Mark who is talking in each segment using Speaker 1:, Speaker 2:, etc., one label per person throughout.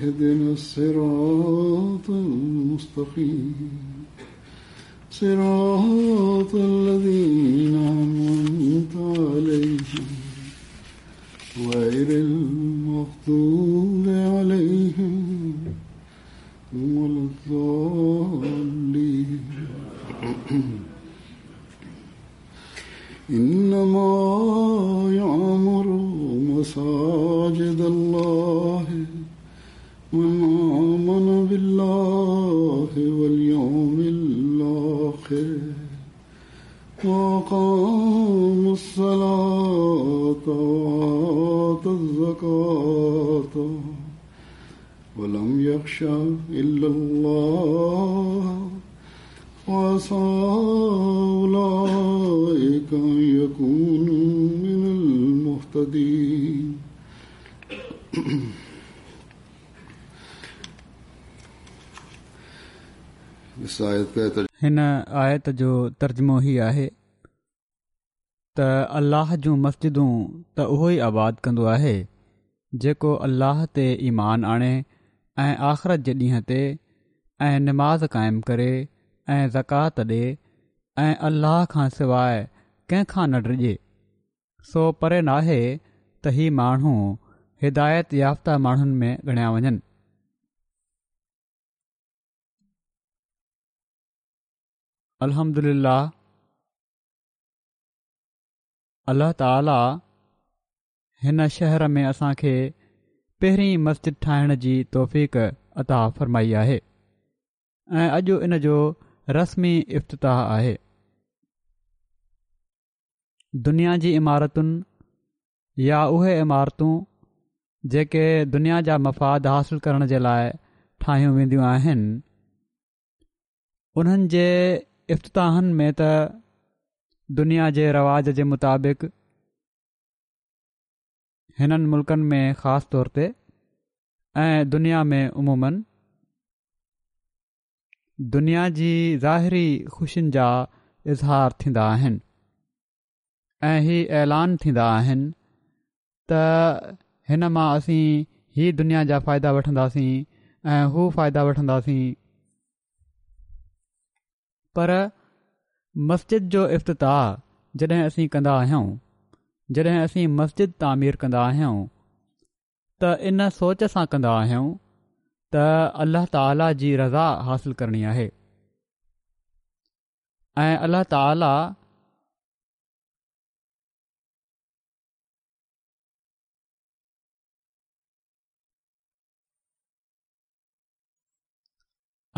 Speaker 1: اهدنا الصراط المستقيم صراط आयत
Speaker 2: जो तर्जमो ही आहे त अल्लाह जूं मस्जिदूं त उहो ई आबाद कंदो आहे जेको अल्लाह ते ईमान आणे ऐं आख़िरत जे ॾींहं ते ऐं निमाज़ क़ाइमु करे ऐं ज़कात ॾे ऐं अल्लाह खां सवाइ कंहिंखां न डिॼे सो परे नाहे त हीउ माण्हू हिदायत याफ़्ता माण्हुनि में ॻणिया वञनि अलहमदिला अलाह ताला हिन शहर में असांखे पहिरीं मस्जिद ठाहिण जी तौफ़ अता फरमाई आहे ऐं अॼु इन जो रस्मी इफ़्ताह आहे दुनिया जी इमारतुनि या उहे इमारतूं जेके दुनिया जा मफ़ाद हासिल करण जे लाइ ठाहियूं वेंदियूं आहिनि उन्हनि इफ़्ताहनि में त दुनिया जे रवाज जे मुताबिक़ हिननि मुल्कनि में ख़ासि तौर ते ऐं दुनिया में उमूमन दुनिया जी ज़ाहिरी ख़ुशियुनि जा इज़हार थींदा आहिनि ऐं हीअ ऐलान थींदा आहिनि त हिन मां असीं हीअ दुनिया जा फ़ाइदा वठंदासीं ऐं हू फ़ाइदा वठंदासीं पर मस्जिद जो इफ़्ताह जॾहिं असीं कंदा आहियूं जॾहिं असीं मस्जिद तामीर कंदा आहियूं त इन सोच सां कंदा आहियूं त अल्लाह ताला जी रज़ा हासिल करणी आहे ऐं अल्ल ताला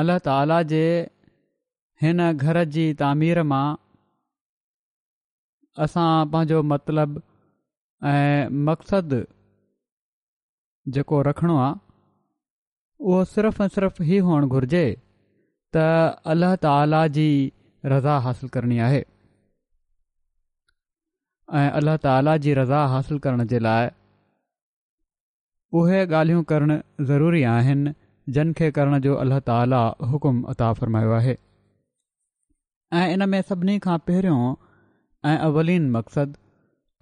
Speaker 2: अलाह ताला जे हिन घर जी तामीर मां असां पंहिंजो मतलबु ऐं मक़्सदु जेको रखणो आहे उहो सिर्फ़ ऐं सिर्फ़ु ई हुअणु घुर्जे त अल्लाह ताला जी रज़ा हासिल करणी आहे ऐं अल्ल्ह ताला जी रज़ा हासिल करण जे लाइ उहे ॻाल्हियूं करणु ज़रूरी आहिनि जिन खे करण जो अल्ला ताला हुकुम अता फरमायो आहे ऐं इन में सभिनी खां पहिरियों ऐं अव्लीन मक़सदु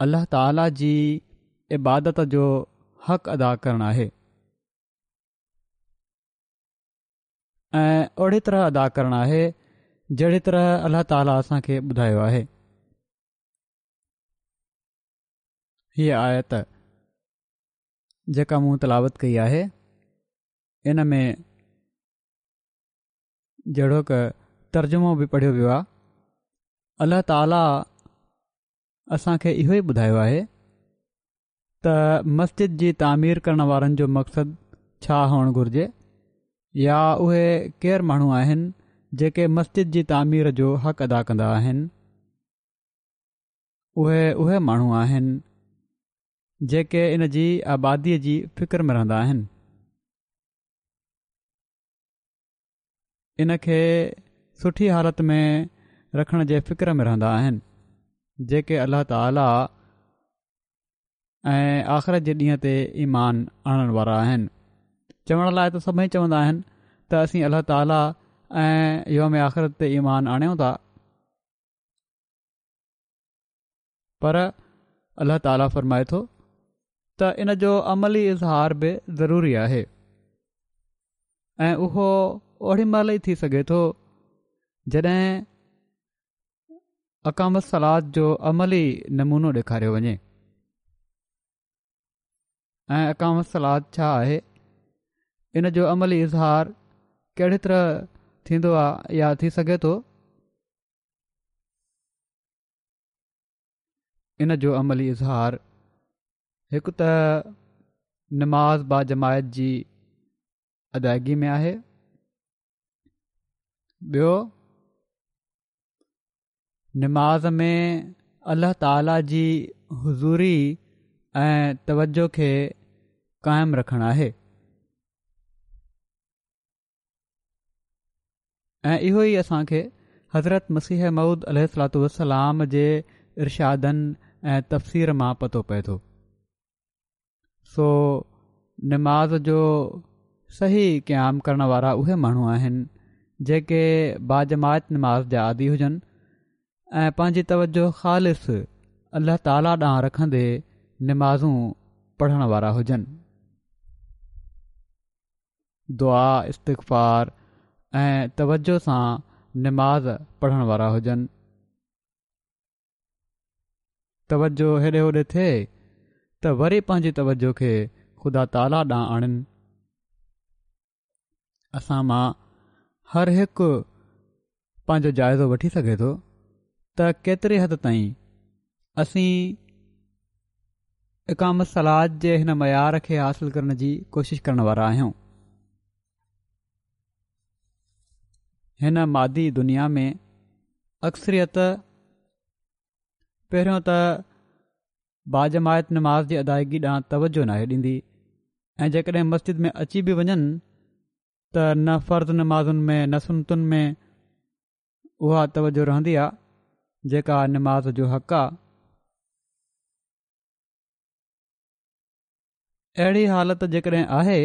Speaker 2: अल्लह ताला जी इबादत जो हक़ अदा करणु आहे ऐं ओहिड़ी तरह अदा करणु आहे जहिड़ी तरह अल्लह ताला असांखे ॿुधायो आहे हीअ आयत जेका मूं तलावत कई आहे में जहिड़ो क तर्जुमो बि पढ़ियो वियो आहे अलाह ताला असांखे इहो ई ॿुधायो आहे त मस्जिद जी तामीर करण वारनि जो मक़सदु छा हुअणु घुर्जे या उहे केरु माण्हू आहिनि जेके मस्जिद जी तामीर जो हक़ अदा कंदा आहिनि उहे उहे माण्हू आहिनि जेके इन जी आबादीअ जी फिकर में रहंदा आहिनि सुठी حالت में रखण जे फ़िक्र में रहंदा आहिनि जेके अलाह ताला ऐं आख़िर जे ॾींहं ते ईमान आणण वारा आहिनि चवण लाइ त सभई चवंदा आहिनि त असीं अल्लाह ताला ऐं योम आख़िर ते ईमान आणियूं था पर अल्लाह ताला फ़रमाए थो त इन जो अमली इज़हार बि ज़रूरी आहे ऐं उहो ओॾी महिल ई थी सघे थो जॾहिं अकामत सलाद जो अमली नमूनो ॾेखारियो वञे ऐं अकामत सलाद छा आहे इन जो अमली इज़हार कहिड़ी तरह थींदो आहे या थी सघे थो इन जो अमली इज़हार हिकु त नमाज़ बा जमायत जी अदायगी में आहे नमाज़ में अल्लाह ताला जी हज़ूरी ऐं तवजो खे क़ाइमु रखणु आहे ऐं इहो ई असां खे हज़रत मसीह मूद वसलाम जे इरादनि ऐं तफ़सीर मां पतो पए थो सो नमाज़ जो सही क़याम करण वारा उहे माण्हू आहिनि जेके बाजमाइति नमाज़ जा आदी हुजनि ऐं पंहिंजी तवजो ख़ालिफ़िस अलाह ताला ॾांहुं रखंदे निमाज़ूं पढ़ण वारा हुजनि दुआ इस्तफ़ार ऐं तवजो सां निमाज़ पढ़ण वारा हुजनि तवजो हेॾे होॾे थिए त वरी पंहिंजी तवजो खे ख़ुदा ताला ॾांहुं आणिन असां मां हरहिक पंहिंजो जाइज़ो वठी सघे त केतिरे हद ताईं असीं इकाम सलाद जे हिन मयार खे हासिल करण जी कोशिश करण वारा आहियूं हिन मादी दुनिया में अक्सरियत पहिरियों त बाजमायत नमाज़ जी अदायगी ॾांहुं तवजो नाहे ॾींदी ऐं जेकॾहिं मस्जिद में अची बि वञनि त न फ़र्द नमाज़ुनि में न सुनतुनि में उहा तवजो रहंदी आहे जेका निमाज़ जो हक़ आहे अहिड़ी हालति जेकॾहिं आहे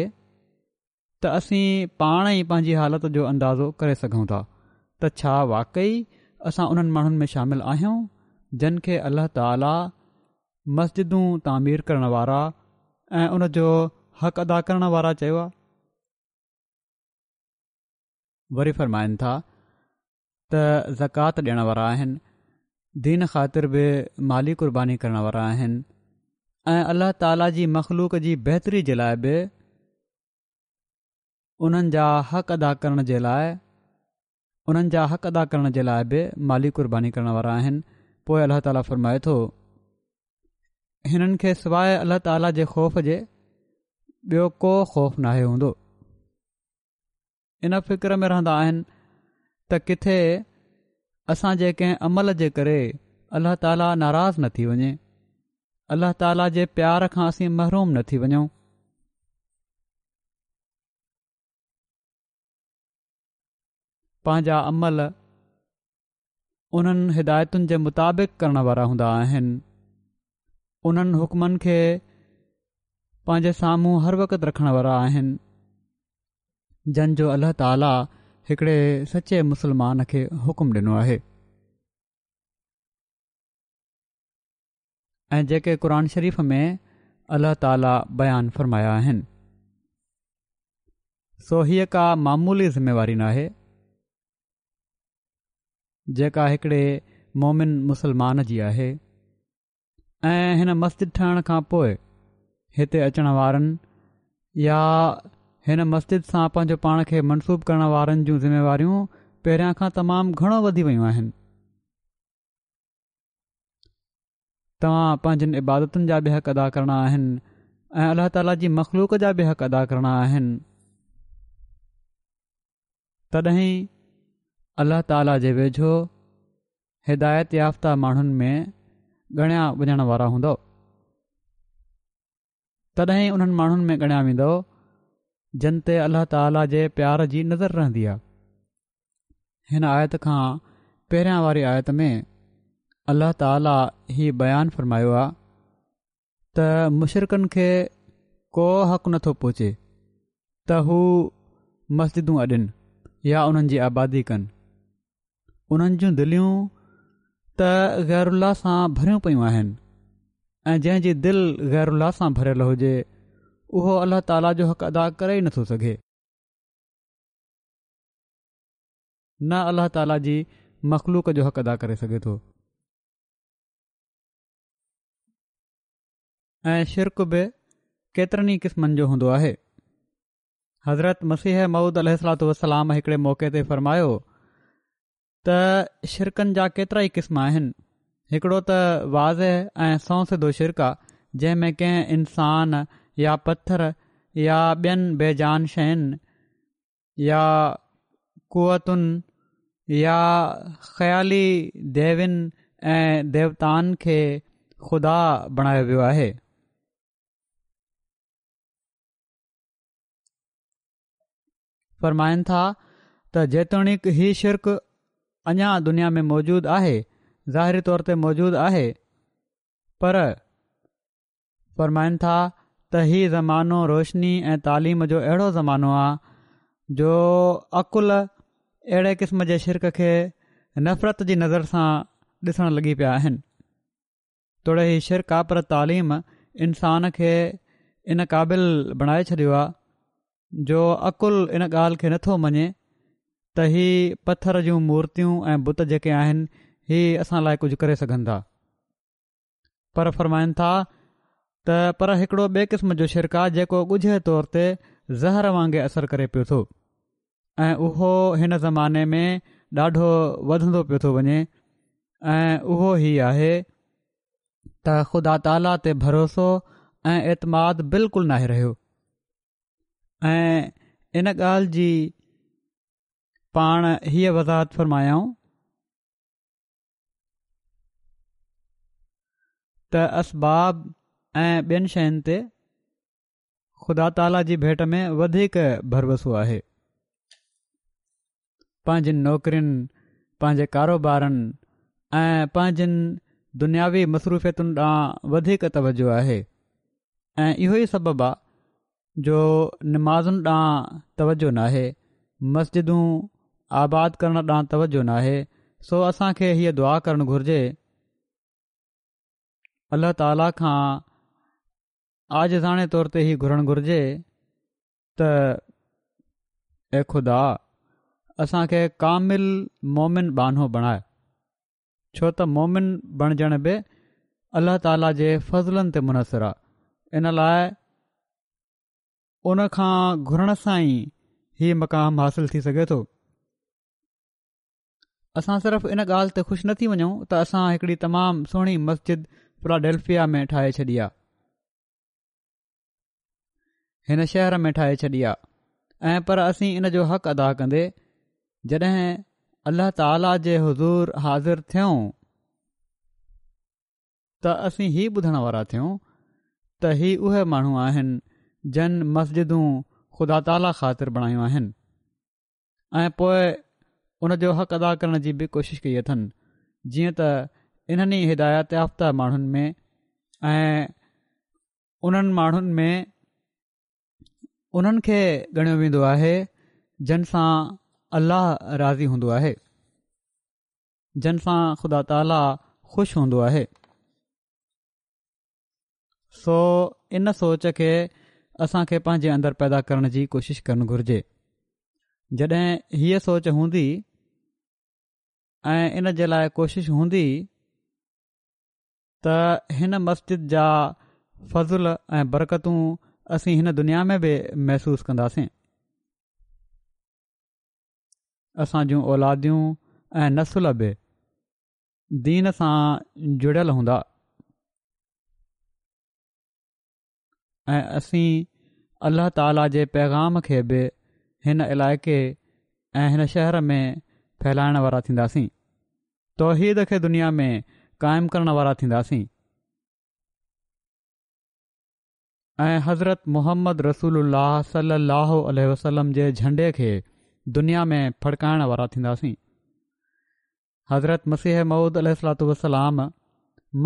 Speaker 2: त असीं पाण ई पंहिंजी हालति जो अंदाज़ो करे सघूं था त छा वाकई असां उन्हनि माण्हुनि में शामिल आहियूं जिन खे अल्लाह ताला मस्जिदूं तामीर करण वारा ऐं उन जो अदा करणु वारा चयो आहे वरी फरमाइनि था त ज़कात ॾियण आहिनि दीन ख़ातिर बि माली क़ुर्बानी करण वारा आहिनि ऐं अल्लाह ताली जी मख़लूक जी बहितरी जे लाइ बि उन्हनि जा हक़ अदा करण जे लाइ उन्हनि जा हक़ अदा करण जे लाइ बि माली क़ुर्बानी करण वारा आहिनि पोइ अल्ला ताला फ़रमाए थो हिननि खे सवाइ अल्लाह ताला जे ख़ौफ़ जे ॿियो को ख़ौफ़ नाहे हूंदो इन फ़िक्र में रहंदा आहिनि त किथे जे कंहिं अमल जे करे अलाह ताला नाराज़ न थी वञे अल्लाह ताला जे प्यार खां असीं महरूम न थी वञूं पंहिंजा अमल उन्हनि हिदायतुनि जे मुताबिक़ करण वारा हूंदा आहिनि उन्हनि हुकमनि खे पंहिंजे साम्हूं हर वक़्तु रखण वारा आहिनि जंहिंजो अलाह हिकिड़े सचे मुसलमान खे हुकुम ॾिनो आहे ऐं जेके क़ुर शरीफ़ में अल्लाह ताला बयान फ़रमाया आहिनि सो हीअ का मामूली ज़िमेवारी नाहे जेका हिकिड़े मोमिन मुसलमान जी आहे ऐं हिन मस्जिद ठहण खां पोइ हिते अचण वारनि या हिन मस्जिद सां पंहिंजो पाण खे मनसूब करण वारनि जूं ज़िम्मेवारियूं पहिरियां खां तमामु घणो वधी वियूं आहिनि तव्हां पंहिंजनि इबादतुनि जा बि हक़ अदा करिणा आहिनि ऐं अल्लाह ताला जी मख़लूक जा बि हक़ अदा करिणा आहिनि तॾहिं अल्ल्ह ताला जे वेझो हिदायत याफ़्ता माण्हुनि में ॻणिया वञण वारा हूंदव तॾहिं उन्हनि माण्हुनि में ॻणिया वेंदो जन ते अल्ला ताला जे प्यार जी नज़र रहंदी आहे हिन आयत खां पहिरियां वारी आयत में अल्लाह ताला हीउ बयानु फ़र्मायो आहे त मुशरक़नि खे को हक़ नथो पहुचे त हू मस्जिदूं अॾनि या उन्हनि जी आबादी कनि उन्हनि जूं दिलियूं त ग़ैरुल्ल सां भरियूं पयूं आहिनि ऐं जंहिंजी दिलि सां भरियलु हुजे उहो अल्लाह ताला जो हक़ अदा करे ई नथो सघे न अलला ताला जी मख़लूक जो हक़ अदा करे सघे थो ऐं शिरक बि केतिरनि ई क़िस्मनि जो हूंदो आहे हज़रत मसीह मऊद महुूद वसलाम हिकड़े मौक़े ते फ़रमायो त शिरकनि जा केतिरा ई क़िस्म आहिनि हिकिड़ो त वाज़ ऐं सौ सिधो शिरक आहे जंहिंमें कंहिं इंसान या पत्थर या ॿियनि बेजान शयुनि या कुवतुनि या ख़्याली देवीनि ऐं देवताउनि खे ख़ुदा बणायो वियो आहे फ़रमाइनि था त जेतोणीकि ई शिरक अञा दुनिया में मौजूदु आहे ज़ाहिरी तौर ते मौज़ूदु आहे पर फ़रमाइनि था त इहे ज़मानो रोशनी ऐं तालीम जो अहिड़ो ज़मानो आहे जो अक़ुल अहिड़े क़िस्म जे शिरक खे नफ़रत जी नज़र सां ॾिसणु लॻी पिया आहिनि थोरे ही शिरक आहे पर तालीम इंसान खे इन क़ाबिल बणाए छॾियो आहे जो अक़ुल इन ॻाल्हि खे नथो मञे त हीअ पथर जूं मूर्तियूं ऐं बुत जेके आहिनि हीअ असां लाइ कुझु करे सघनि था पर फ़रमाइनि था त पर हिकिड़ो ॿिए क़िस्म जो शिरक आहे जेको ॻुझे तौर ते ज़हर वांगुरु असरु करे पियो थो ऐं उहो हिन ज़माने में ॾाढो वधंदो पियो थो वञे ऐं उहो ई आहे त ख़ुदा ताला ते भरोसो ऐं एतमाद बिल्कुलु नाहे रहियो ऐं इन ॻाल्हि जी पाण हीअ वज़ाहत फ़रमायाऊं त असबाब ऐं ॿियनि शयुनि ते ख़ुदा ताला जी भेट में वधीक भरवसो आहे पंहिंजनि नौकिरियुनि पंहिंजे कारोबारनि ऐं पंहिंजनि दुनियावी मसरूफ़ियतुनि ॾांहुं वधीक तवजो आहे ऐं इहो ई सबबु आहे जो निमाज़ुनि ॾांहुं तवजो नाहे मस्जिदूं आबाद करणु ॾांहुं तवजो न सो असांखे हीअ दुआ करणु घुर्जे अल्ला ताला खां आजज़ाणे तौर ते हीअ घुरण घुर्जे त खुदा असांखे कामिल मोमिन बानो बणाए छो त मोमिन बणजण बि अल्ला ताला जे फज़लनि ते मुनसरु आहे इन लाइ उनखां घुरण सां ई मक़ामु हासिलु थी सघे थो असां सिर्फ़ इन ॻाल्हि ते ख़ुशि न थी वञूं त असां हिकड़ी तमामु सुहिणी मस्जिद फिलाडेल्फिया में ठाहे छॾी आहे हिन शहर में ठाहे छॾी आहे पर असीं इन जो हक़ अदा कंदे जॾहिं अल्लाह ताला जे हज़ूर हाज़िर थियूं त असी ही ॿुधण वारा थियूं त ई उहे माण्हू आहिनि जन मस्जिदूं ख़ुदा ताला ख़ातिर बणायूं आहिनि ऐं पोइ उन जो अदा करण जी बि कोशिशि कई अथनि जीअं त इन्हनि हिदायत याफ़्ता माण्हुनि में ऐं उन्हनि उन्हनि खे ॻणियो वेंदो आहे जिन सां अलाह राज़ी हूंदो आहे जिन सां ख़ुदा ताला ख़ुशि हूंदो आहे सो इन सोच खे असांखे पंहिंजे अंदरि पैदा करण जी कोशिशि करणु घुरिजे जॾहिं हीअ सोच हूंदी ऐं इन जे लाइ कोशिशि हूंदी त हिन मस्जिद जा फज़ुल ऐं बरकतूं असीं हिन दुनिया में बि महसूसु कंदासीं असां जूं औलादियूं ऐं नसुल बि दीन सां जुड़ियल हूंदा अल्लाह ताला जे पैगाम खे बि हिन इलाइक़े ऐं हिन शहर में फैलाइण वारा थींदासीं तहीद खे दुनिया में क़ाइमु करण वारा थींदासीं ऐं हज़रत मोहम्मद रसूल अलाह सलाहु वसलम जे झंडे खे दुनिया में फड़काइण वारा थींदासीं हज़रत मसीह मऊद अल वसलाम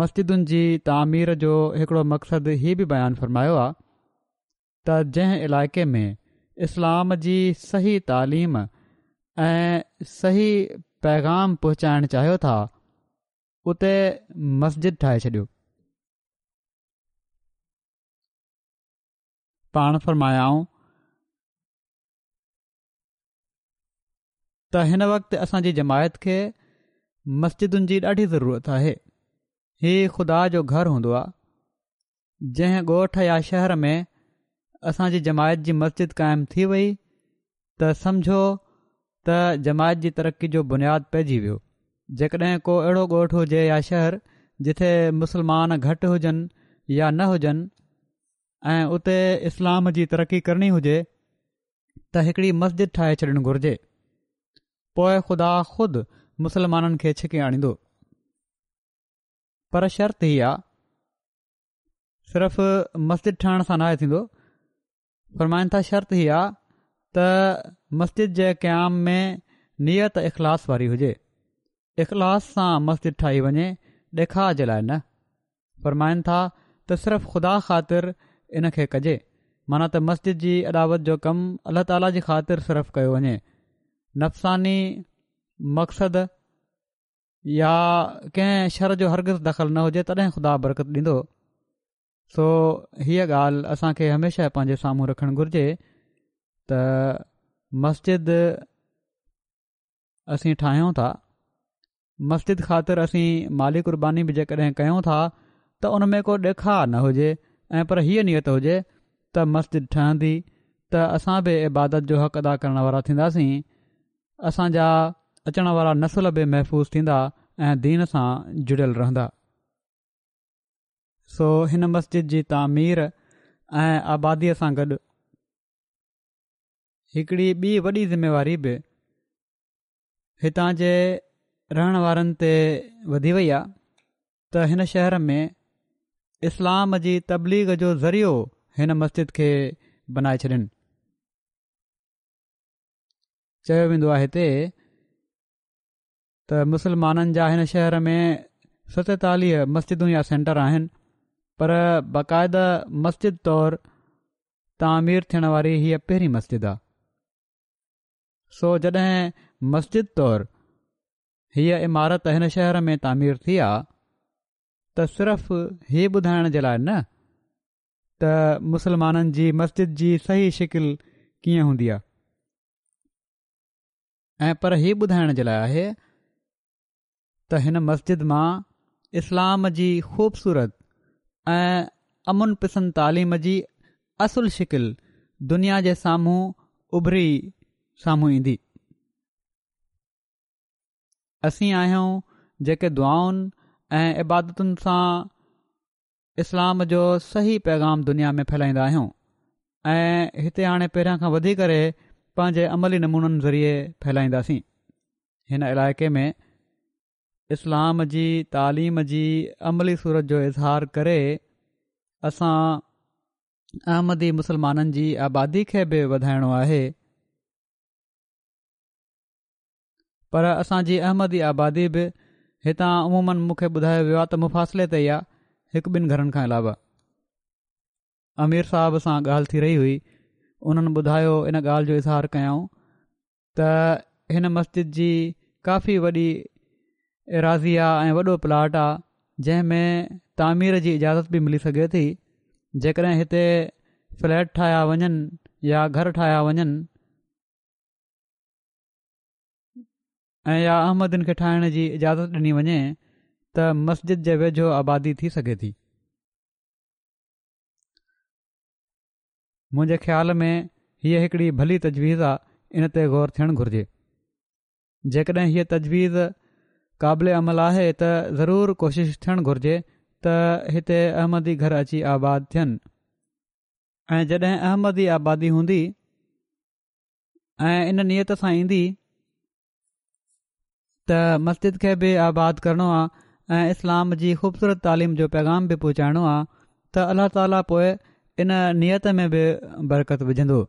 Speaker 2: मस्जिदुनि जी तामीर जो हिकड़ो मक़सदु इहो बि बयानु फ़रमायो आहे त जंहिं इलाइक़े में इस्लाम जी सही तालीम ऐं सही पैगाम पहुचाइणु चाहियो था उते मस्जिद ठाहे छॾियो पाण फरमायाऊं त हिन वक़्ति असांजी जमायत खे मस्जिदुनि जी ॾाढी ज़रूरुत आहे हीउ ख़ुदा जो घरु हूंदो आहे जंहिं ॻोठु या शहर में असांजी जमायत जी मस्जिद क़ाइमु थी वई त सम्झो त जमायत जी तरक़ी जो बुनियादु पइजी वियो जेकॾहिं को अहिड़ो ॻोठु हुजे या शहरु जिथे मुस्लमान घटि हुजनि या न हुजनि ऐं उते इस्लाम जी तरक़ी करणी हुजे त हिकिड़ी मस्जिद ठाहे छॾणु घुरिजे पोए ख़ुदा ख़ुदि मुस्लमाननि खे छिके आणींदो पर शर्त हीअ आहे सिर्फ़ु मस्जिद ठहण सां न आहे थींदो फ़रमाइनि था शर्त हीअ आहे त मस्जिद जे क़याम में नियत इख़लास वारी हुजे इख़लास सां मस्जिद ठाही वञे ॾेखार जे लाइ न फ़रमाईनि था त सिर्फ़ु ख़ुदा ख़ातिर इन खे कजे माना त मस्जिद जी अदावत जो कमु अलाह ताला जी ख़ातिर सिर्फ़ु कयो वञे नफ़सानी मक़सदु या कंहिं शर जो हर्गिज़ु दख़ल न हुजे तॾहिं ख़ुदा बरकत ॾींदो सो हीअ ॻाल्हि असांखे हमेशह पंहिंजे साम्हूं रखणु घुरिजे त मस्जिद असीं ठाहियूं था मस्जिद ख़ातिर असीं माली कुर्बानी बि जेकॾहिं कयूं था त उन में को ॾेखारि न हुजे ऐं पर हीअ नियत हुजे त मस्जिद ठहंदी त असां बि इबादत जो हक़ अदा करण वारा थींदासीं असांजा अचण वारा नसुल बि महफ़ूज़ थींदा ऐं दीन सां जुड़ियल रहंदा सो हिन मस्जिद जी तामीर ऐं आबादीअ सां गॾु हिकिड़ी ॿी वॾी ज़िम्मेवारी बि हितां जे रहण वारनि ते वधी वई आहे त हिन शहर में इस्लाम जी जो ज़रियो हिन मस्जिद खे बनाए छॾनि चयो वेंदो आहे हिते त मुसलमाननि जा हिन शहर में सतेतालीह मस्जिदूं या सेंटर आहिनि पर बाक़ाइदा मस्जिद तौरु तामीर थियण वारी हीअ पहिरीं मस्जिद आहे सो जॾहिं मस्जिद तौरु हीअ इमारत हिन शहर में तामीर थी आहे त सिर्फ़ ही ॿुधाइण जे लाइ न त मुसलमाननि जी मस्जिद जी सही शिकिल कीअं हूंदी आहे ऐं पर हीउ ॿुधाइण जे लाइ आहे त हिन मस्जिद मां इस्लाम जी खूबसूरत ऐं अमुन पिसंद तालीम जी असुल शिकिल दुनिया जे साम्हूं उभरी साम्हूं ईंदी असीं आहियूं जेके दुआउनि ऐं इबादतुनि सां इस्लाम जो सही पैगाम दुनिया में फैलाईंदा आहियूं ऐं हिते हाणे पहिरियां खां वधी करे पंहिंजे अमली नमूननि ज़रिए फैलाईंदासीं हिन इलाइक़े में इस्लाम जी तालीम जी अमली सूरत जो इज़हार करे असां अहमदी मुस्लमाननि जी आबादी खे बि वधाइणो आहे पर असांजी अहमदी आबादी बि हितां अमूमनि मूंखे ॿुधायो वियो आहे त मुफ़ासिले ते ई आहे हिकु ॿिनि घरनि खां अलावा अमीर साहब सां ॻाल्हि थी रही हुई उन्हनि ॿुधायो इन ॻाल्हि जो इज़हार कयाऊं त हिन मस्जिद जी काफ़ी वॾी एराज़ी आहे ऐं वॾो प्लाट आहे जंहिंमें तामीर जी इजाज़त बि मिली सघे थी जेकॾहिं हिते फ्लैट ठाहिया वञनि या घर ठाहिया वञनि ऐं या अहमदियुनि खे ठाहिण जी इजाज़त ॾिनी वञे त मस्जिद जे वेझो आबादी थी सघे थी मुंहिंजे ख़्याल में हीअ हिकिड़ी भली तजवीज़ आहे इन ते ग़ौर थियणु घुरिजे जेकॾहिं हीअ तजवीज़ क़ाबिल अमल आहे त ज़रूरु कोशिशि थियणु घुरिजे त हिते अहमदी घर अची आबाद थियनि ऐं जॾहिं अहमदी आबादी हूंदी ऐं इन नियत सां ईंदी त मस्जिद खे बि आबाद करणो आहे ऐं इस्लाम जी ख़ूबसूरत तालीम जो पैगाम बि पहुचाइणो आहे त अल्लाह ताली पोए इन नियत में बि बरक़त विझंदो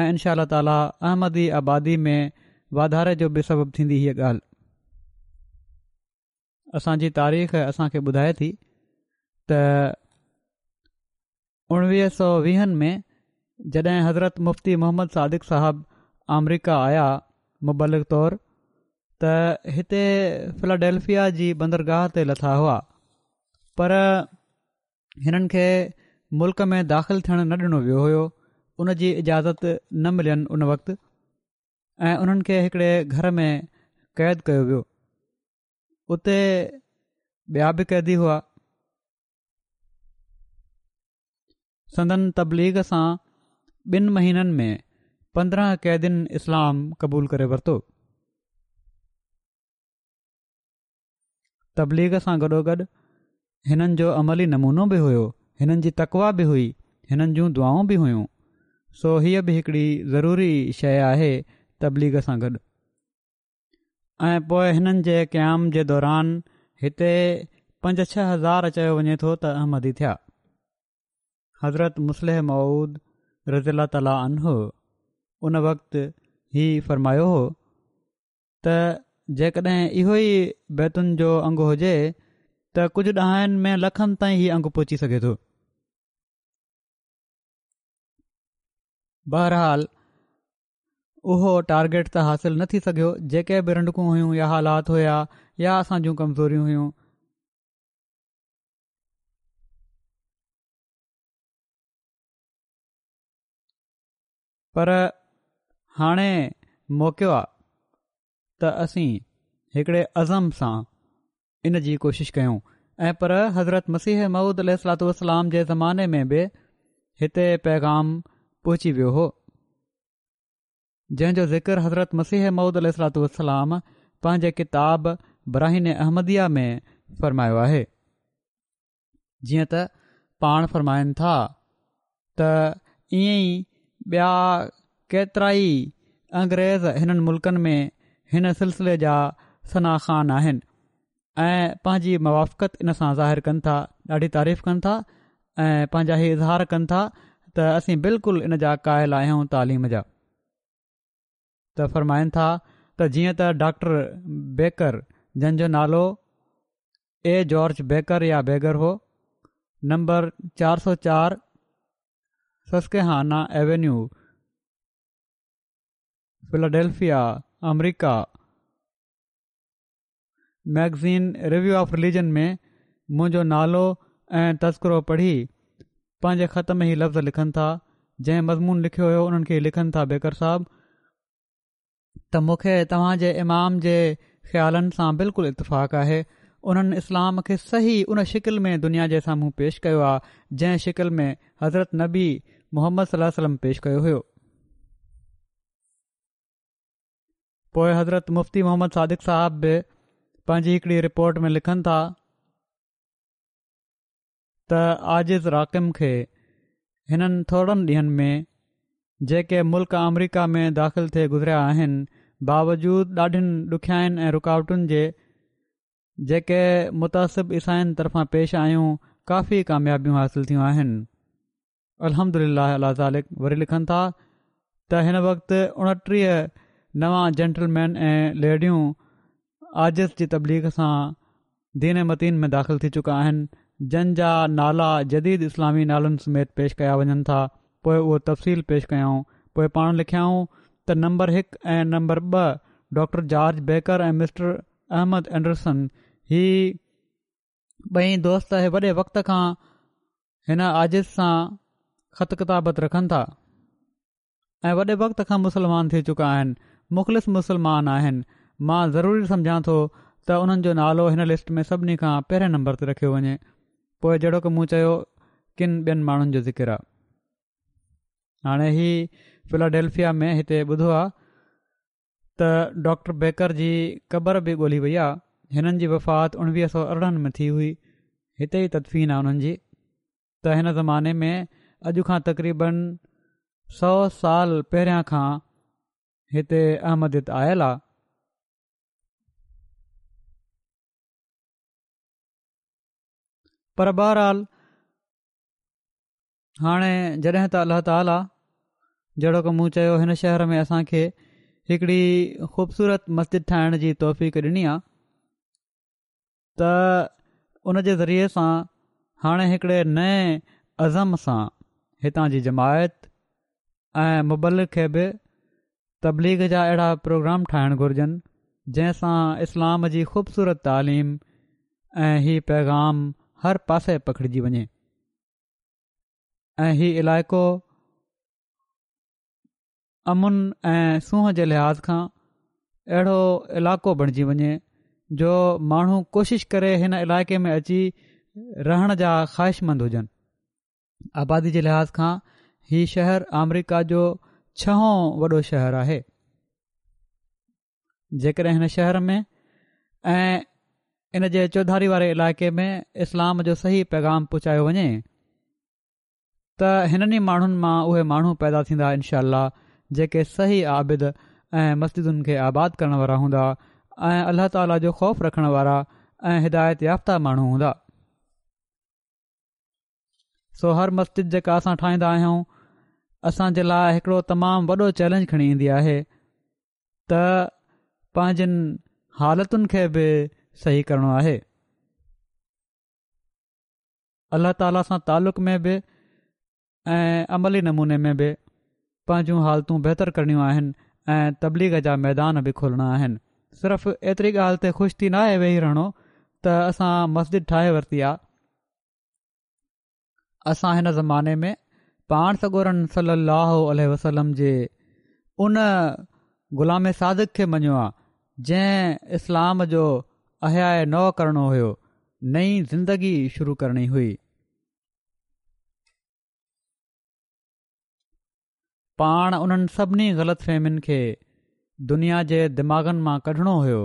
Speaker 2: ऐं इनशा ताली अहमदी आबादी में वाधारे जो बि सबबु थींदी हीअ ॻाल्हि असांजी तारीख़ असांखे ॿुधाए थी त उणिवीह सौ वीहनि में जॾहिं हज़रत मुफ़्ती मोहम्मद सादिक़ साहब आया मुबलिक तौर त हिते फ्लाडेल्फिया जी बंदरगाह ते लथा हुआ पर हिननि खे मुल्क में दाख़िल थियणु न ॾिनो वियो हुयो उन जी इजाज़त न मिलनि उन वक़्तु ऐं उन्हनि खे हिकिड़े घर में क़ैद कयो वियो उते ॿिया बि क़ैदी हुआ संदन तबलीग सां ॿिनि महीननि में पंद्रहं क़ैदिन इस्लाम क़बूल करे वरितो तबलीग सां गॾोगॾु हिननि जो अमली नमूनो बि हुयो हिननि जी तकवा बि हुई हिननि जूं दुआऊं बि हुइयूं सो हीअ बि हिकिड़ी ज़रूरी शइ आहे तबलीग सां गॾु ऐं पोए हिननि जे क़याम जे दौरान हिते पंज छह हज़ार चयो वञे थो त अहमदी थिया हज़रत मुसलह मऊद रज़ीला ताला अनहो उन वक़्ति ई फरमायो हो त जेकॾहिं इहो ई बैतुनि जो अंगु हुजे त कुझु ॾहनि में लखनि ताईं हीउ अंगु पहुची सघे थो बहरहाल उहो टारगेट त हासिलु न थी सघियो जेके बि रंडकूं हुयूं या हालात हुया या असां जूं कमज़ोरियूं हुयूं पर हाणे मोकिलियो आहे त असीं हिकिड़े अज़म सां इन जी कोशिशि कयूं ऐं पर हज़रत मसीह मौद अल सलातू जे ज़माने में बि हिते पैगाम पहुची वियो हो जंहिंजो ज़िक्र हज़रत मसीह मूद अल पंहिंजे किताब ब्राहिन अहमदिया में फ़रमायो आहे जीअं त पाण था त ईअं ई केतिराई अंग्रेज़ हिननि मुल्क़नि में हिन सिलसिले जा सनाख़ान आहिनि ऐं पंहिंजी मुवाफकत इन सां ज़ाहिर कनि था ॾाढी तारीफ़ कनि था ऐं पंहिंजा ई इज़हार कनि था त असीं बिल्कुलु इन जा क़ाइल आहियूं तालीम जा त फ़र्माइनि था त जीअं त डॉक्टर बेकर जंहिंजो नालो ए जॉर्ज बेकर या बेगर हो नंबर चारि सौ चारि सस्केहाना एवेन्यू फिलाडेल्फिया अमरिका मैगज़ीन रिव्यू ऑफ रिलिजन में मुंहिंजो नालो ऐं तस्कुरो पढ़ी पंहिंजे ख़त में ई लफ़्ज़ लिखनि था जंहिं मज़मून लिखियो हो उन्हनि खे लिखनि था बेकर साहबु त मूंखे तव्हां जे इमाम जे ख़्यालनि सां बिल्कुलु इतफ़ाक़ु आहे उन्हनि इस्लाम खे सही उन शिकिल में दुनिया जे साम्हूं पेश कयो आहे जंहिं शिकिल में हज़रत नबी मुहम्मद सलम पेश कयो हुयो पोए हज़रत मुफ़्ती मोहम्मद सादिक़ साहब बि पंहिंजी हिकिड़ी रिपोर्ट में लिखनि था त आजिज़ राक़िम खे हिननि थोरनि ॾींहनि में जेके मुल्क़ अमरीका में दाख़िल थिए गुज़रिया आहिनि बावजूदु ॾाढियुनि ॾुखियाईनि ऐं रुकावटुनि जेके मुतासिब ईसाइनि तर्फ़ां पेश आहियूं काफ़ी कामयाबियूं हासिल थियूं आहिनि अलहमदिल्ला अला ज़ालिक़ वरी लिखनि था त हिन वक़्ति उणटीह नवां जनटलमैन ऐं लेडियूं आजिज़ जी तबलीग सां दीने मदीन में दाख़िल थी चुका आहिनि जंहिंजा नाला जदीद इस्लामी नालनि समेत पेश कया वञनि था पोइ उहा तफ़सील पेश कयाऊं पोइ पाण लिखियाऊं त नम्बर हिकु ऐं नम्बर ॿ डॉक्टर जॉर्ज बेकर ऐं मिस्टर अहमद एंडरसन हीअ ॿई दोस्त वॾे वक़्त खां हिन आजिज़ सां ख़तकाबत रखनि था ऐं वॾे वक़्त खां मुस्लमान थी चुका आहिनि मुख़लिस मुसलमान आहिनि मां ज़रूरी समुझां थो त उन्हनि जो नालो हिन लिस्ट में सभिनी खां पहिरें नंबर ते रखियो वञे पोइ जहिड़ो की मूं चयो किनि ॿियनि माण्हुनि जो ज़िकर आहे हाणे ई फिलाडेल्फिया में हिते ॿुधो आहे त डॉक्टर बेकर जी क़बर बि ॻोल्हि वई आहे हिननि जी वफ़ात उणवीह सौ अरिड़हनि में थी हुई हिते ई तदफीन आहे हुननि जी त हिन ज़माने में अॼु खां तक़रीबन सौ साल पहिरियां खां हिते احمدت आयल आहे पर बहरहाल हाणे जॾहिं त अल्ला ताल आहे जहिड़ो की मूं चयो हिन शहर में असांखे हिकिड़ी ख़ूबसूरत मस्जिद ठाहिण जी तोहफ़िक ॾिनी आहे त उन जे ज़रिए सां हाणे हिकिड़े नऐ अज़म सां हितां जी जमायत ऐं मुबलिक खे तबलीग जा अहिड़ा प्रोग्राम ठाहिणु घुरिजनि जंहिंसां इस्लाम जी ख़ूबसूरत तइलीम ऐं हीअ पैगाम हर पासे पखिड़िजी वञे ऐं हीअ इलाइक़ो अमुन ऐं सूंह जे लिहाज़ खां अहिड़ो इलाइक़ो बणिजी वञे जो माण्हू कोशिशि करे हिन इलाइक़े में अची रहण जा ख़्वाहिशमंद हुजनि आबादी जे लिहाज़ खां हीअ शहर अमरीका जो छहो वॾो शहर आहे जेकॾहिं हिन शहर में ऐं हिन जे चौधारी वारे इलाइक़े में इस्लाम जो सही पैगाम पहुचायो वञे त हिननि माण्हुनि मां उहे माण्हू पैदा थींदा इनशा जेके सही आबिद ऐं मस्जिदुनि खे आबाद करण वारा हूंदा ऐं अलाह ताला जो ख़ौफ़ रखण वारा ऐं हिदायत याफ़्ता माण्हू हूंदा सो हर मस्जिद जेका असां ठाहींदा आहियूं असां जे लाइ हिकिड़ो तमामु वॾो चैलेंज खणी ईंदी आहे त पंहिंजनि हालतुनि खे बि सही करणो आहे अल्ला ताला सां तालुक़ में बि ऐं अमली नमूने में बि पंहिंजूं हालतूं बहितर करणियूं आहिनि ऐं तबलीग जा मैदान बि खोलणा आहिनि सिर्फ़ु एतिरी ॻाल्हि ते ख़ुशि थी नाहे वेही रहणो त असां मस्जिद ठाहे वरिती आहे असां हिन ज़माने में पाण सगोरन सली अलाहु वसलम जे उन ग़ुलाम सादिक खे मञियो आहे जंहिं इस्लाम जो अहयाय नओ करणो हुयो नई ज़िंदगी शुरू करणी हुई पाण उन्हनि सभिनी ग़लति फहिमियुनि खे दुनिया जे दिमाग़नि मां कढणो हुयो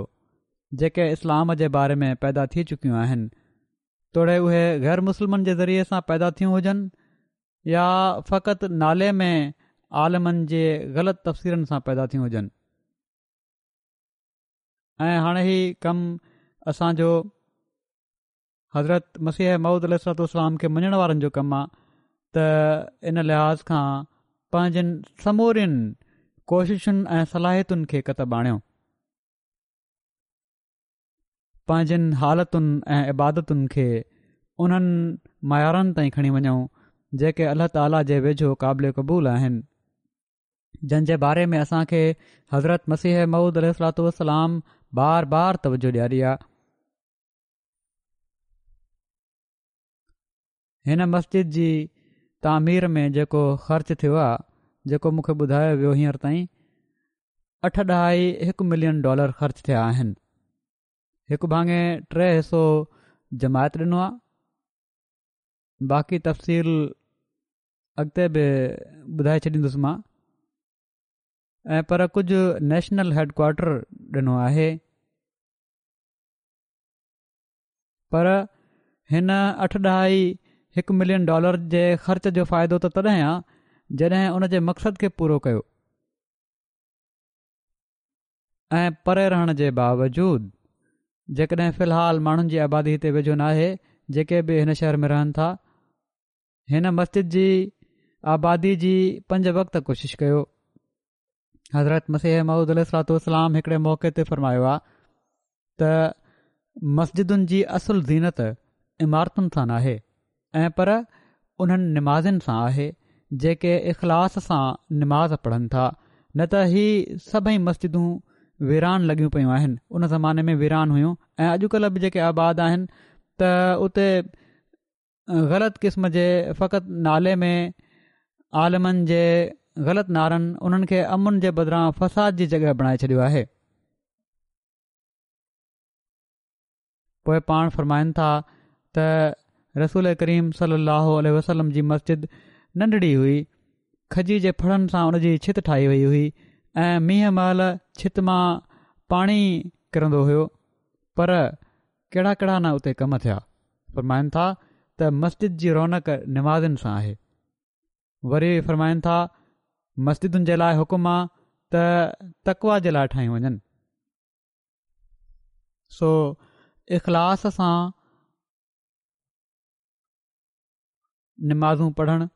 Speaker 2: जेके इस्लाम जे बारे में पैदा थी चुकियूं आहिनि तोड़े उहे ग़ैर मुस्लमनि जे ज़रिए सां पैदा थियूं हुजनि या फ़क़ति नाले में आलमनि जे ग़लति तफ़सीरनि सां पैदा थियूं हुजनि ऐं हाणे ई कमु असांजो हज़रत मसीह महूद अल खे मञण वारनि जो कमु आहे त इन लिहाज़ खां पंहिंजनि समूरियुनि कोशिशुनि ऐं सलाहियतुनि खे क़तब आणियो पंहिंजनि हालतुनि ऐं इबादतुनि खे उन्हनि मयारनि ताईं खणी वञूं जेके अलाह ताला जे वेझो क़ाबिल क़बूल आहिनि जंहिंजे बारे में असां खे हज़रत मसीह महुूद अलूसलाम बार बार तवजो ॾियारी आहे हिन मस्जिद जी तामीर में जेको ख़र्च थियो आहे जेको मूंखे ॿुधायो वियो हींअर ताईं अठ ॾहाई हिकु मिलियन डॉलर ख़र्च थिया आहिनि हिकु भाङे टे हिसो जमायत ॾिनो आहे बाक़ी तफ़सील अॻिते बि ॿुधाए छॾींदुसि मां ऐं पर कुझु नेशनल हैडक्वाटर ॾिनो आहे पर हिन अठ ॾह हिकु मिलियन डॉलर जे ख़र्च जो फ़ाइदो त तॾहिं आहे जॾहिं उन जे मक़सदु खे पूरो कयो ऐं परे रहण जे बावजूदु जेकॾहिं फ़िलहालु माण्हुनि जी आबादी हिते वेझो न आहे जेके बि शहर में रहनि था हिन मस्जिद जी आबादी जी पंज वक़्त कोशिश कयो हज़रत मसीह महूद अल सलातलाम हिकिड़े मौक़े ते फ़रमायो आहे त मस्जिदुनि जी असुल ज़ीनत इमारतुनि सां नाहे ऐं पर उन्हनि निमाज़नि सां आहे जेके इख़लास सां निमाज़ पढ़नि था न त इहा सभई मस्जिदूं वीरान लॻियूं पियूं आहिनि उन ज़माने में वीरान हुयूं ऐं अॼुकल्ह बि जेके आबाद आहिनि त उते ग़लति क़िस्म जे फ़क़ति नाले में आलमनि जे ग़लति नारनि उन्हनि खे अमुन जे बदिरां फ़साद जी जॻहि बणाए छॾियो आहे पोइ पाण फ़रमाइनि था त रसूल करीम सली लहो वसलम जी मस्जिद नंढड़ी हुई खजी जे फड़नि सां उन जी छित ठाही वई हुई ऐं मींहं महिल छित मां पाणी किरंदो हुयो पर कहिड़ा कहिड़ा न उते कम थिया फ़रमाइनि था त मस्जिद जी रौनक निमानि सां आहे वरी फरमाइनि था मस्जिदुनि जे लाइ हुकुम आहे त तकवा जे लाइ ठाहियूं वञनि सो इख़लास सां निमाज़ूं पढ़ण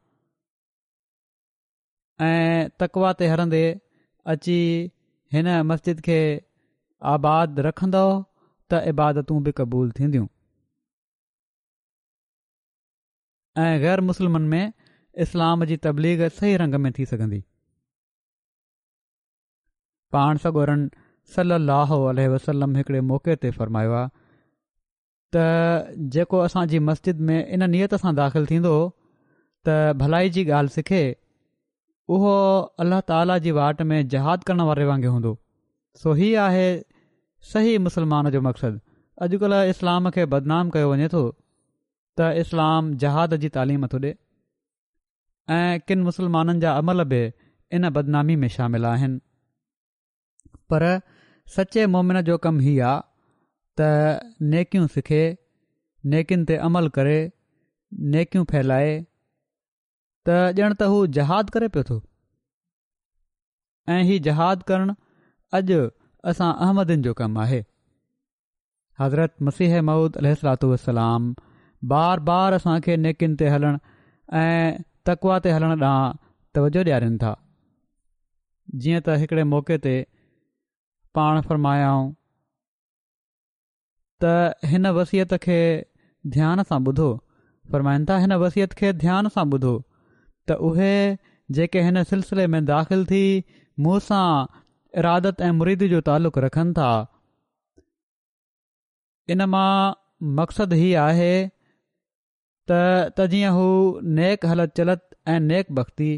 Speaker 2: ऐं तकवा ते हरंदे अची हिन मस्जिद खे आबाद रखंदो त इबादतूं बि क़बूलु थींदियूं ऐं ग़ैर मुसलमन में इस्लाम जी तबलीग सही रंग में थी सघन्दी पाण सगोरनि सलाहु वसलम हिकिड़े मौक़े ते फ़र्मायो आहे त जेको असांजी मस्जिद में इन नियत सां दाख़िल थींदो त भलाई जी ॻाल्हि सिखे उहो अल्लाह ताला जी वाट में जहाद करण वारे वांगुरु हूंदो सो हीअ आहे सही मुसलमान जो मक़्सदु अॼुकल्ह इस्लाम खे बदनाम कयो वञे थो त इस्लाम जहाद जी तालीम थो ॾिए ऐं किनि मुस्लमाननि जा अमल बि इन बदनामी में शामिलु आहिनि पर सचे मोमिन जो कमु हीउ आहे त नेकियूं सिखे नेकिन ते अमल करे नेकियूं फैलाए त ॼण त हू जहादु करे पियो थो ऐं हीउ जहादु करणु अॼु असां अहमदिन जो कमु आहे हज़रत मसीह महूद अल वसलाम बार बार असां खे नेकिन ते हलण ऐं तकवा ते हलण ॾांहुं तवजो ॾियारनि था जीअं त हिकिड़े मौके ते पाण फ़रमायाऊं त हिन वसियत खे ध्यान सां ॿुधो फ़रमाइनि था हिन वसियत खे ध्यान सां ॿुधो त उहे जेके हिन सिलसिले में दाख़िल थी मुंहुं सां इरादत ऐं मुरीद जो तालुक़ु रखनि था इन मां मक़सदु हीउ आहे त जीअं हू नेक हलत चलत ऐं नेक भक्ति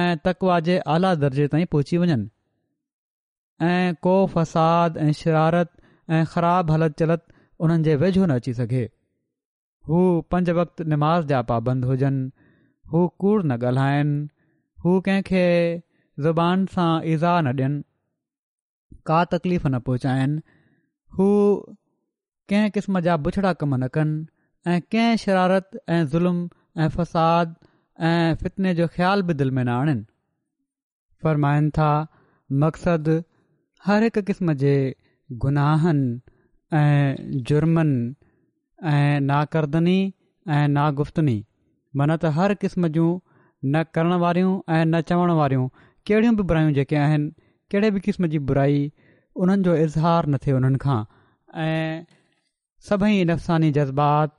Speaker 2: ऐं तकवा जे आला दर्जे ताईं पहुची वञनि ऐं को फ़साद ऐं शरारत ऐं ख़राब हलत चलत उन्हनि जे वेझो न अची सघे हू पंज वक़्त निमाज़ जा पाबंद हुजनि हू कूड़ न ॻाल्हाइनि हू कंहिंखे ज़ुबान सां ईज़ा न ॾियनि का तकलीफ़ न पहुचाइनि हू कंहिं किस्म जा बुछड़ा कम न कनि ऐं कंहिं शरारत ऐं ज़ुल्म ऐं फ़साद ऐं फ़ितने जो ख़्याल बि दिलि में न आणिन फ़र्माइनि था मक़सद हर हिकु क़िस्म जे गुनाहनि ऐं जुर्मनि ऐं नाकर्दनी करदनि ऐं नागुफ़्तनि मन त हर क़िस्म जूं न करण वारियूं ऐं न चवण वारियूं कहिड़ियूं बि बुराइयूं जेके आहिनि कहिड़े बि क़िस्म जी बुराई उन्हनि जो इज़हारु न थिए उन्हनि खां ऐं सभई नफ़सानी जज़्बात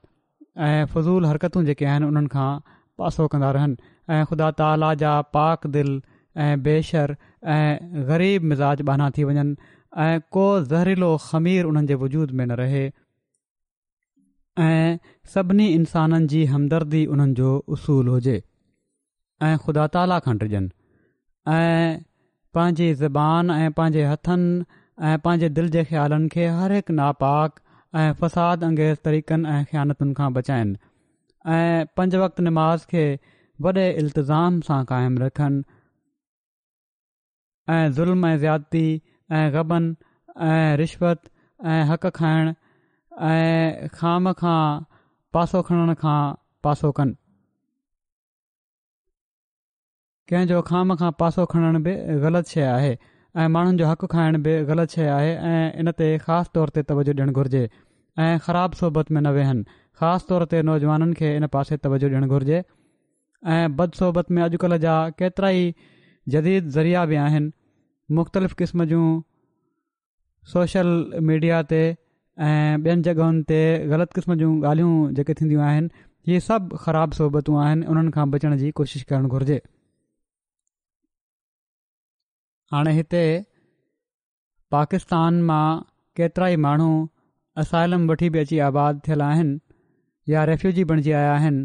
Speaker 2: ऐं फ़ज़ूल हरकतूं जेके आहिनि उन्हनि खां पासो कंदा रहनि ऐं ख़ुदा ताला जा पाक दिल ऐं बेशर ऐं ग़रीब मिज़ाज बहाना थी वञनि ऐं को ज़हरीलो ख़मीर उन्हनि जे वजूद में न रहे ऐं सभिनी इंसाननि जी हमदर्दी उन्हनि जो उसूलु हुजे ऐं ख़ुदा ताला खनि टिजनि ऐं पंहिंजी ज़बान ऐं पंहिंजे हथनि ऐं पंहिंजे दिलि जे ख़्यालनि खे नापाक ऐं फ़साद अंगेज़ तरीक़नि ऐं ख़्यानतुनि खां बचाइनि ऐं पंज वक़्त निमाज़ खे वॾे इल्तिज़ाम सां काइमु रखनि ऐं ज़ुल्म ऐं ज़्यादती ऐं गबनि ऐं रिश्वत ऐं हक़ खाइणु ऐं खाम खां पासो खणण खां पासो कनि कंहिं जो खाम खां पासो खणण बि ग़लति शइ आहे ऐं माण्हुनि जो हक़ खाइणु बि ग़लति शइ आहे ऐं इन ते ख़ासि तौर ते तवजो ॾियणु घुर्जे ऐं ख़राब सोबत में न वेहनि ख़ासि तौर ते नौजवाननि खे इन पासे तवजो ॾियणु घुरिजे ऐं बद सोबत में अॼुकल्ह जा केतिरा ई जदीद ज़रिया बि आहिनि मुख़्तलिफ़ क़िस्म जूं सोशल मीडिया ते ऐं ॿियनि जॻहियुनि ते ग़लति क़िस्म जूं ॻाल्हियूं जेके थींदियूं आहिनि इहे सभु ख़राब सोबतूं आहिनि उन्हनि खां बचण जी कोशिशि करणु घुरिजे हाणे हिते पाकिस्तान मां केतिराई माण्हू असाइलम वठी बि अची आबाद थियल आहिनि या रेफ्यूजी बणिजी आया आहिनि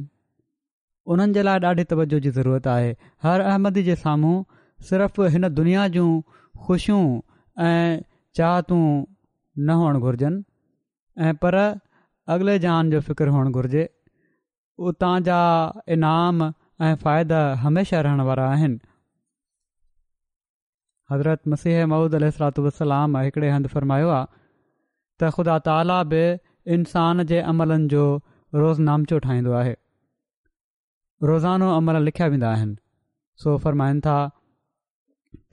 Speaker 2: उन्हनि जे लाइ ॾाढी तवजो जी ज़रूरत आहे हर अहमदी जे साम्हूं सिर्फ़ हिन दुनिया जूं ख़ुशियूं ऐं चाहतूं न हुअणु घुरिजनि ऐं पर अॻिले जान जो फ़िक्रु हुअणु घुरिजे उतां जा इनाम ऐं फ़ाइदा हमेशा रहण वारा आहिनि हज़रत मसीह महूद अल सलातलाम हिकिड़े हंधि आहे त ख़ुदा ताला बि इंसान जे अमलनि जो रोज़नामचो ठाहींदो आहे रोज़ानो अमल लिखिया वेंदा आहिनि सो फ़रमाइनि था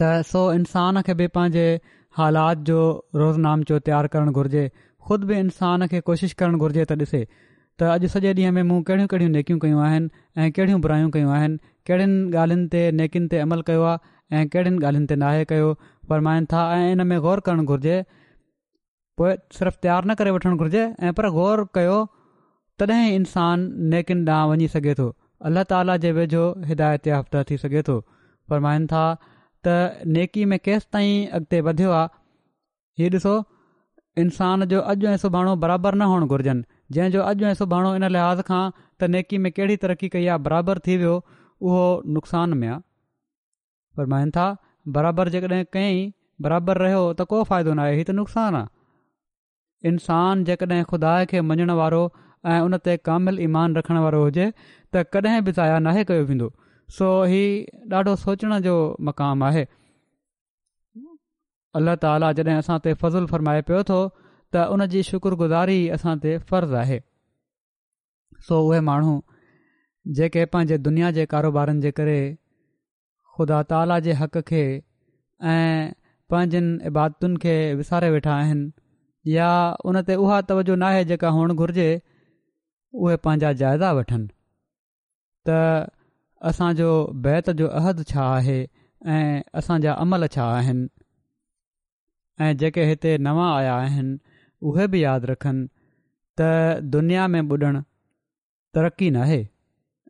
Speaker 2: त सो इंसान खे बि पंहिंजे हालात जो रोज़नामचो तयारु करणु घुरिजे खुदि बि इंसान खे कोशिशि करणु घुर्जे त ॾिसे त अॼु सॼे ॾींहं में मूं कहिड़ियूं कहिड़ियूं नेकियूं कयूं आहिनि ऐं कहिड़ियूं बुरायूं कयूं आहिनि कहिड़ियुनि ॻाल्हियुनि ते नेकियुनि ते अमल कयो आहे ऐं कहिड़िन ॻाल्हियुनि ते नाहे कयो फ़रमाइनि था ऐं इन में ग़ौर करणु घुर्जे पोइ सिर्फ़ु तयारु न करे वठणु घुरिजे ऐं पर ग़ौर कयो तॾहिं इंसानु नेकिन ॾांहुं वञी सघे थो अलाह ताला जे वेझो हिदायत याफ़्ता थी सघे थो फ़रमाइनि था त नेकी में केसि ताईं अॻिते वधियो आहे हीउ ॾिसो इंसान जो अॼु ऐं सुभाणो बराबरि न हुअणु घुरिजनि जंहिंजो अॼु ऐं सुभाणो इन लिहाज़ खां त नेकी में कहिड़ी तरक़ी कई आहे बराबरि थी वियो उहो नुक़सान में आहे फ़रमाइनि था बराबरि जेकॾहिं कई बराबरि रहियो त को फ़ाइदो न आहे हीउ त नुक़सानु आहे इंसान जेकॾहिं खुदा खे मञण वारो ऐं उन ते कामिल ईमान रखण वारो हुजे त कॾहिं बि ज़ाया नाहे कयो वेंदो सो हीउ ॾाढो सोचण जो मक़ाम आहे अल्ला ताला जॾहिं असां ते फज़ुलु फरमाए पियो थो त उन जी शुक्रगुज़ारी असां ते फ़र्ज़ु आहे सो उहे माण्हू जेके पंहिंजे दुनिया जे कारोबारनि जे करे ख़ुदा ताला जे हक़ खे ऐं पंहिंजनि इबादतुनि खे विसारे वेठा आहिनि या उन ते उहा तवजो न आहे जेका हुअणु घुर्जे उहे पंहिंजा जाइज़ा वठनि त असांजो बैत जो अहदु छा आहे ऐं असांजा अमल छा आहिनि ऐं जेके हिते नवां आया आहिनि उहे बि यादि रखनि त दुनिया में ॿुॾणु तरक़ी नाहे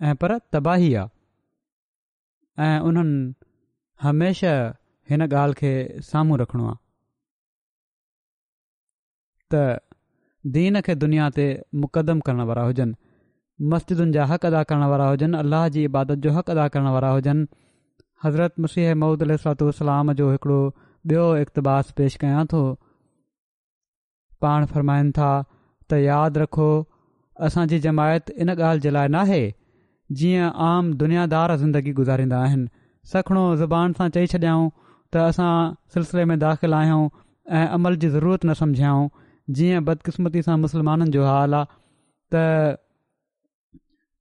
Speaker 2: ऐं पर तबाही आहे ऐं उन्हनि हमेशा हिन ॻाल्हि खे साम्हूं त दीन खे दुनिया ते मुक़दम करण वारा हुजनि मस्जिदुनि जा हक़ अदा करणु वारा हुजनि अल्लाह जी इबादत जो हक़ अदा करण वारा हुजनि हज़रत मुसीह ममूद अल जो हिकड़ो ॿियो इक़्तबास पेश कयां थो पाण फ़रमाइनि था त यादि रखो असांजी जमायत इन ॻाल्हि जे लाइ नाहे जीअं आम दुनियादार ज़िंदगी गुज़ारींदा आहिनि सखणो ज़ुबान सां चई छॾियाऊं त असां सिलसिले में दाख़िल आहियूं ऐं अमल जी ज़रूरत न समुझायूं जीअं बदकिस्मती सां मुसलमाननि जो हाल आहे त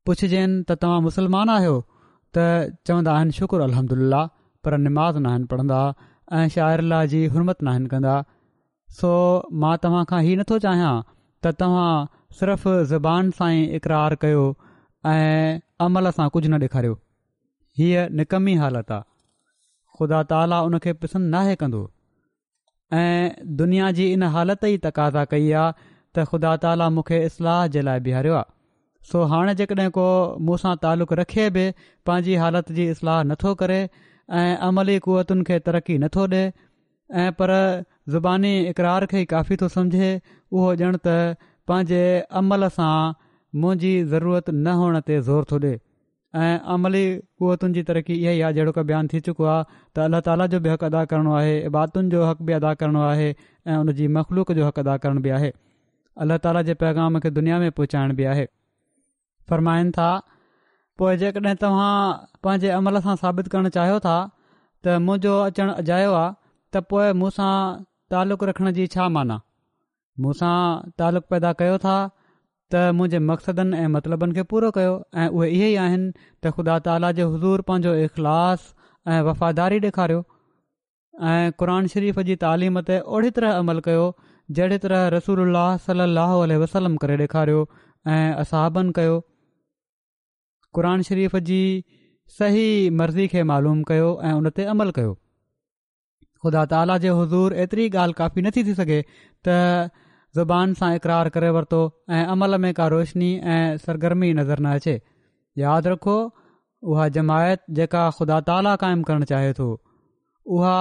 Speaker 2: पुछजनि त तव्हां मुस्लमान आहियो त चवंदा आहिनि शुखु अलमदिल्ला पर निमाज़ न आहिनि पढ़ंदा ऐं ला जी हुमत नाहिनि कंदा सो मां तव्हां खां हीउ नथो चाहियां त तव्हां सिर्फ़ु सां ई इक़रार कयो ऐं अमल सां कुझु न ॾेखारियो हीअ निकमी हालति आहे ख़ुदा ताली उन खे पसंदि नाहे कंदो दुनिया जी इन हालत ई तक़ाज़ा कई आहे त ख़ुदा ताली मूंखे इस्लाह जे लाइ बिहारियो आहे सो हाणे जेकॾहिं को मूं सां तालुक़ु रखे बि पंहिंजी हालति जी इस्लाह नथो करे ऐं अमली क़वतुनि खे तरक़ी नथो ॾिए ऐं पर ज़ुबानी इक़रार खे ई काफ़ी थो सम्झे उहो ॼण त पंहिंजे अमल सां मुंहिंजी ज़रूरत न हुअण ते ज़ोर थो ॾिए ऐं अमली क़ुतुनि जी तरक़ी इहा ई आहे जहिड़ो की बयानु थी चुको आहे त अलाह ताला जो बि हक़ अदा करणो आहे इबातुनि जो हक़ बि अदा करिणो आहे ऐं उन जी मख़लूक जो हक़ अदा करिण बि आहे अलाह ताला जे पैगाम खे दुनिया में पहुचाइण बि आहे फ़र्माइनि था पोइ जेकॾहिं तव्हां पंहिंजे अमल सां साबित करणु चाहियो था त मुंहिंजो अचणु अजायो आहे त पोइ मूंसां तालुक़ु रखण जी छा माना मूंसां तालुक़ु पैदा कयो था त मुंहिंजे मक़सदनि ऐं मतिलबनि खे पूरो कयो ऐं उहे इहे ई आहिनि त ख़ुदा ताला जे हज़ूर पंहिंजो इख़लास ऐं वफ़ादारी ॾेखारियो ऐं क़ुर शरीफ़ जी तालीम ते ओड़ी तरह अमल कयो जहिड़ी तरह रसूल सलाहु वसलम करे ॾेखारियो ऐं असाबनि कयो क़ुर शरीफ़ जी सही मर्ज़ी खे मालूम कयो ऐं उन अमल कयो ख़ुदा ताला जे हज़ूर एतिरी ॻाल्हि काफ़ी न थी सघे त ज़ुबान सां इक़रार करे वरितो ऐं अमल में का रोशनी ऐं सरगर्मी नज़र न अचे यादि रखो उहा जमायत जेका ख़ुदा ताला क़ाइमु करणु चाहे थो उहा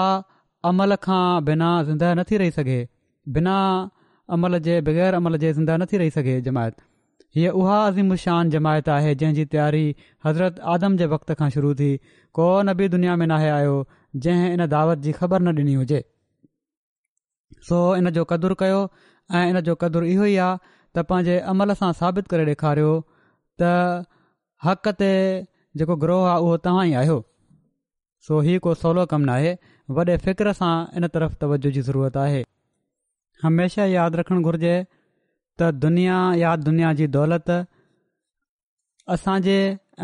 Speaker 2: अमल खां बिना ज़िंदह नथी रही सघे बिना अमल जे बग़ैर अमल जे ज़िंदह नथी रही सघे जमायत हीअ उहा अज़ीमुशान जमायत आहे जंहिंजी तयारी हज़रत आदम जे वक़्त खां शुरू थी कोन बि दुनिया में नाहे आयो जंहिं इन दावत जी ख़बर न ॾिनी हुजे सो इन जो कदुरु कयो ऐं इन जो कदुरु इहो ई आहे त पंहिंजे अमल सां साबित करे ॾेखारियो त हक़ ते जेको ग्रोह आहे उहो तव्हां ई आहियो सो हीउ को सवलो कमु नाहे वॾे फ़िक्र सां इन तरफ़ तवजो जी ज़रूरत आहे हमेशा यादि रखणु घुर्जे त दुनिया या दुनिया जी दौलत असांजे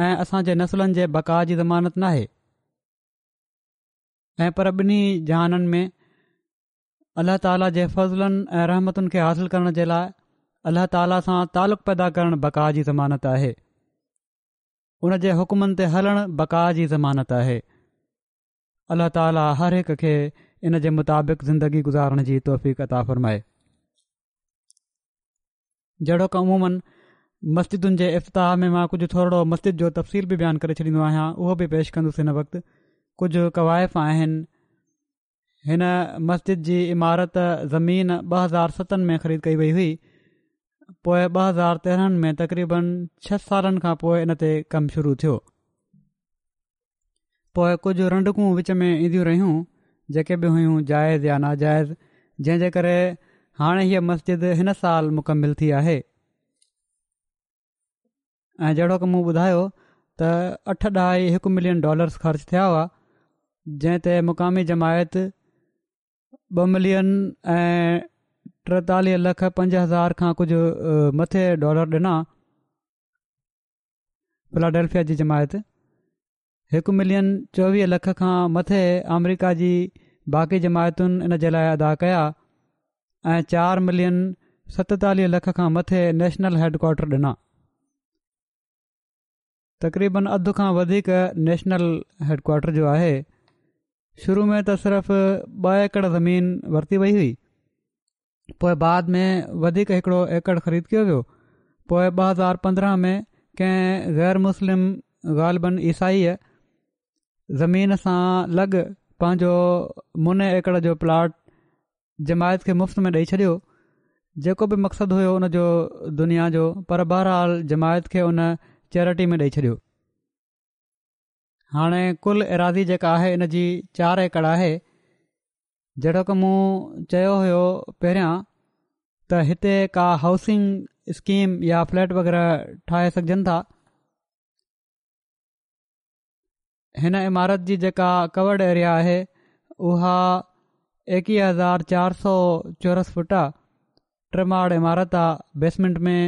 Speaker 2: ऐं असांजे नसुलनि जे बकाउ जी ज़मानत नाहे ऐं पर ॿिन्ही जहाननि में अल्लाह ताला जे फज़लनि ऐं रहमतुनि खे हासिल करण जे लाइ अलाह ताला सां तालुक़ु पैदा करणु बका जी ज़मानत आहे उन जे हुकमनि ते हलणु बका जी ज़मानत आहे अल्लाह ताला हर हिक खे इन जे मुताबिक़ ज़िंदगी गुज़ारण जी तोहफ़ीक़ताफ़रमाए जहिड़ो कमूमनि मस्जिदुनि जे इफ़्ताह में मां कुझु थोरो मस्जिद जो तफ़सील बि बयानु करे छॾींदो आहियां उहो बि पेश कंदुसि हिन वक़्तु कुझु कवाइफ़ आहिनि हिन मस्जिद जी इमारत ज़मीन ॿ हज़ार सतनि में ख़रीद कई वई हुई पोए ॿ हज़ार तेरहंनि में तक़रीबन छह सालनि खां पोइ इन ते कमु शुरू थियो पोइ कुझु रंडकू विच में ईंदियूं रहियूं जेके बि हुयूं जाइज़ या नाजाइज़ जंहिंजे करे हाणे हीअ मस्जिद हिन साल मुकमिल थी आहे ऐं जहिड़ो क मूं ॿुधायो त अठ ॾह हिकु मिलियन डॉलर्स ख़र्च थिया हुआ जंहिं ते मुक़ामी जमायत ॿ मिलियन ऐं टेतालीह लख पंज हज़ार खां कुझु मथे डॉलर ॾिना फिलाडेल्फिया जी जमायत हिकु मिलियन चोवीह लख खां मथे अमरिका जी बाक़ी जमायतुनि इन जे लाइ अदा कया ऐं चारि मिलियन सतेतालीह लख खां मथे नेशनल हैडक्वाटर ॾिना तक़रीबन अधु खां वधीक नेशनल हैडक्वाटर जो आहे शुरू में त सिर्फ़ ॿ एकड़ ज़मीन वरिती वई हुई पोइ बाद में वधीक हिकिड़ो एकड़ ख़रीद कयो वियो पोइ ॿ हज़ार पंद्रहं में कंहिं ग़ैर मुस्लिम ग़ालबनि ईसाईअ ज़मीन सां लॻ पंहिंजो मुने एकड़ जो प्लाट जमायत खे मुफ़्त में ॾेई छॾियो जेको बि मक़सदु हुयो हुन जो दुनिया जो पर बहरहाल जमायत खे उन चैरिटी में ॾेई छॾियो हाणे कुल इरादी जेका आहे हिन जी चारि एकड़ आहे जेॾो की मूं चयो हुयो पहिरियां त हिते का हाउसिंग स्कीम या फ्लैट वग़ैरह ठाहे सघजनि था हिन इमारत जी जेका कवड एरिया आहे उहा एकवीह हज़ार चार सौ चौरस फुट आहे टिमाड़ इमारत आहे बेसमेंट में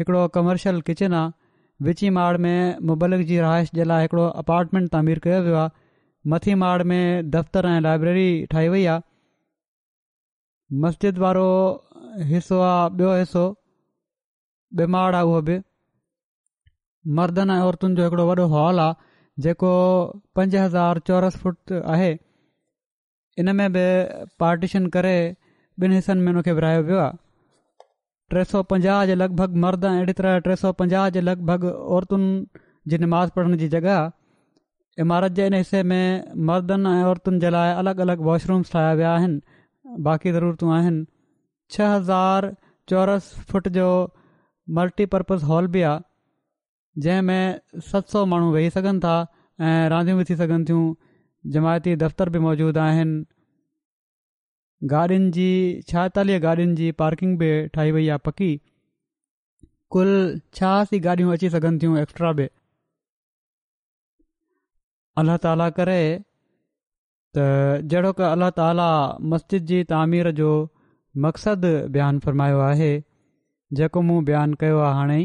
Speaker 2: हिकिड़ो कमर्शियल किचन आहे विची माड़ में मुबलिक जी रहाइश जे लाइ हिकिड़ो अपार्टमेंट तामीर कयो वियो आहे मथी माड़ में दफ़्तर ऐं लाइब्रेरी ठाही वई आहे मस्जिद वारो हिसो आहे ॿियो हिसो ॿिमाड़ आहे उहो बि मर्दनि ऐं औरतुनि जो हिकिड़ो वॾो हॉल आहे जेको पंज हज़ार चौरस फुट आहे इन में बि पार्टीशन करे ॿिनि हिसनि में हुनखे विरिहायो वियो आहे टे सौ पंजाह जे लॻभॻि मर्द अहिड़ी तरह टे सौ पंजाह जे लॻभॻि औरतुनि जी नमाज़ पढ़ण जी जॻह इमारत जे इन हिसे में मर्दनि ऐं औरतुनि जे लाइ अलॻि अलॻि वॉशरुम्स ठाहिया विया आहिनि बाक़ी ज़रूरतूं आहिनि छह हज़ार चौरस फुट जो मल्टीपर्पज़ हॉल बि आहे जंहिंमें सत सौ माण्हू वेही सघनि था ऐं रांदियूं बि थी सघनि थियूं जमायती दफ़्तर बि मौजूदु आहिनि गाॾियुनि जी छाएतालीह गाॾियुनि जी पार्किंग बि ठाही वई आहे पकी कुल छहासी गाॾियूं अची सघनि थियूं एक्स्ट्रा बि अल्लाह ताला करे त जहिड़ो क अला ताला मस्जिद जी तामीर जो मक़सदु बयानु फ़रमायो आहे जेको मूं बयानु कयो आहे हाणे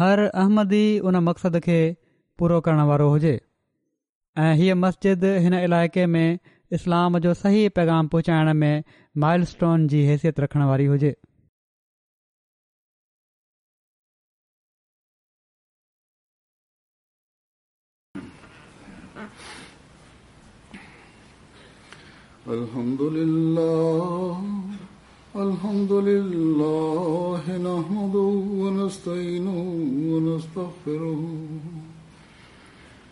Speaker 2: हर अहमदी उन मक़सद खे पूरो करण वारो हुजे ऐं हीअ मस्जिद हिन इलाइक़े में इस्लाम जो सही पैगाम पहुचाइण में माइलस्टोन जी हैसियत रखण वारी हुजे
Speaker 1: الحمد لله الحمد لله نحمده ونستعينه ونستغفره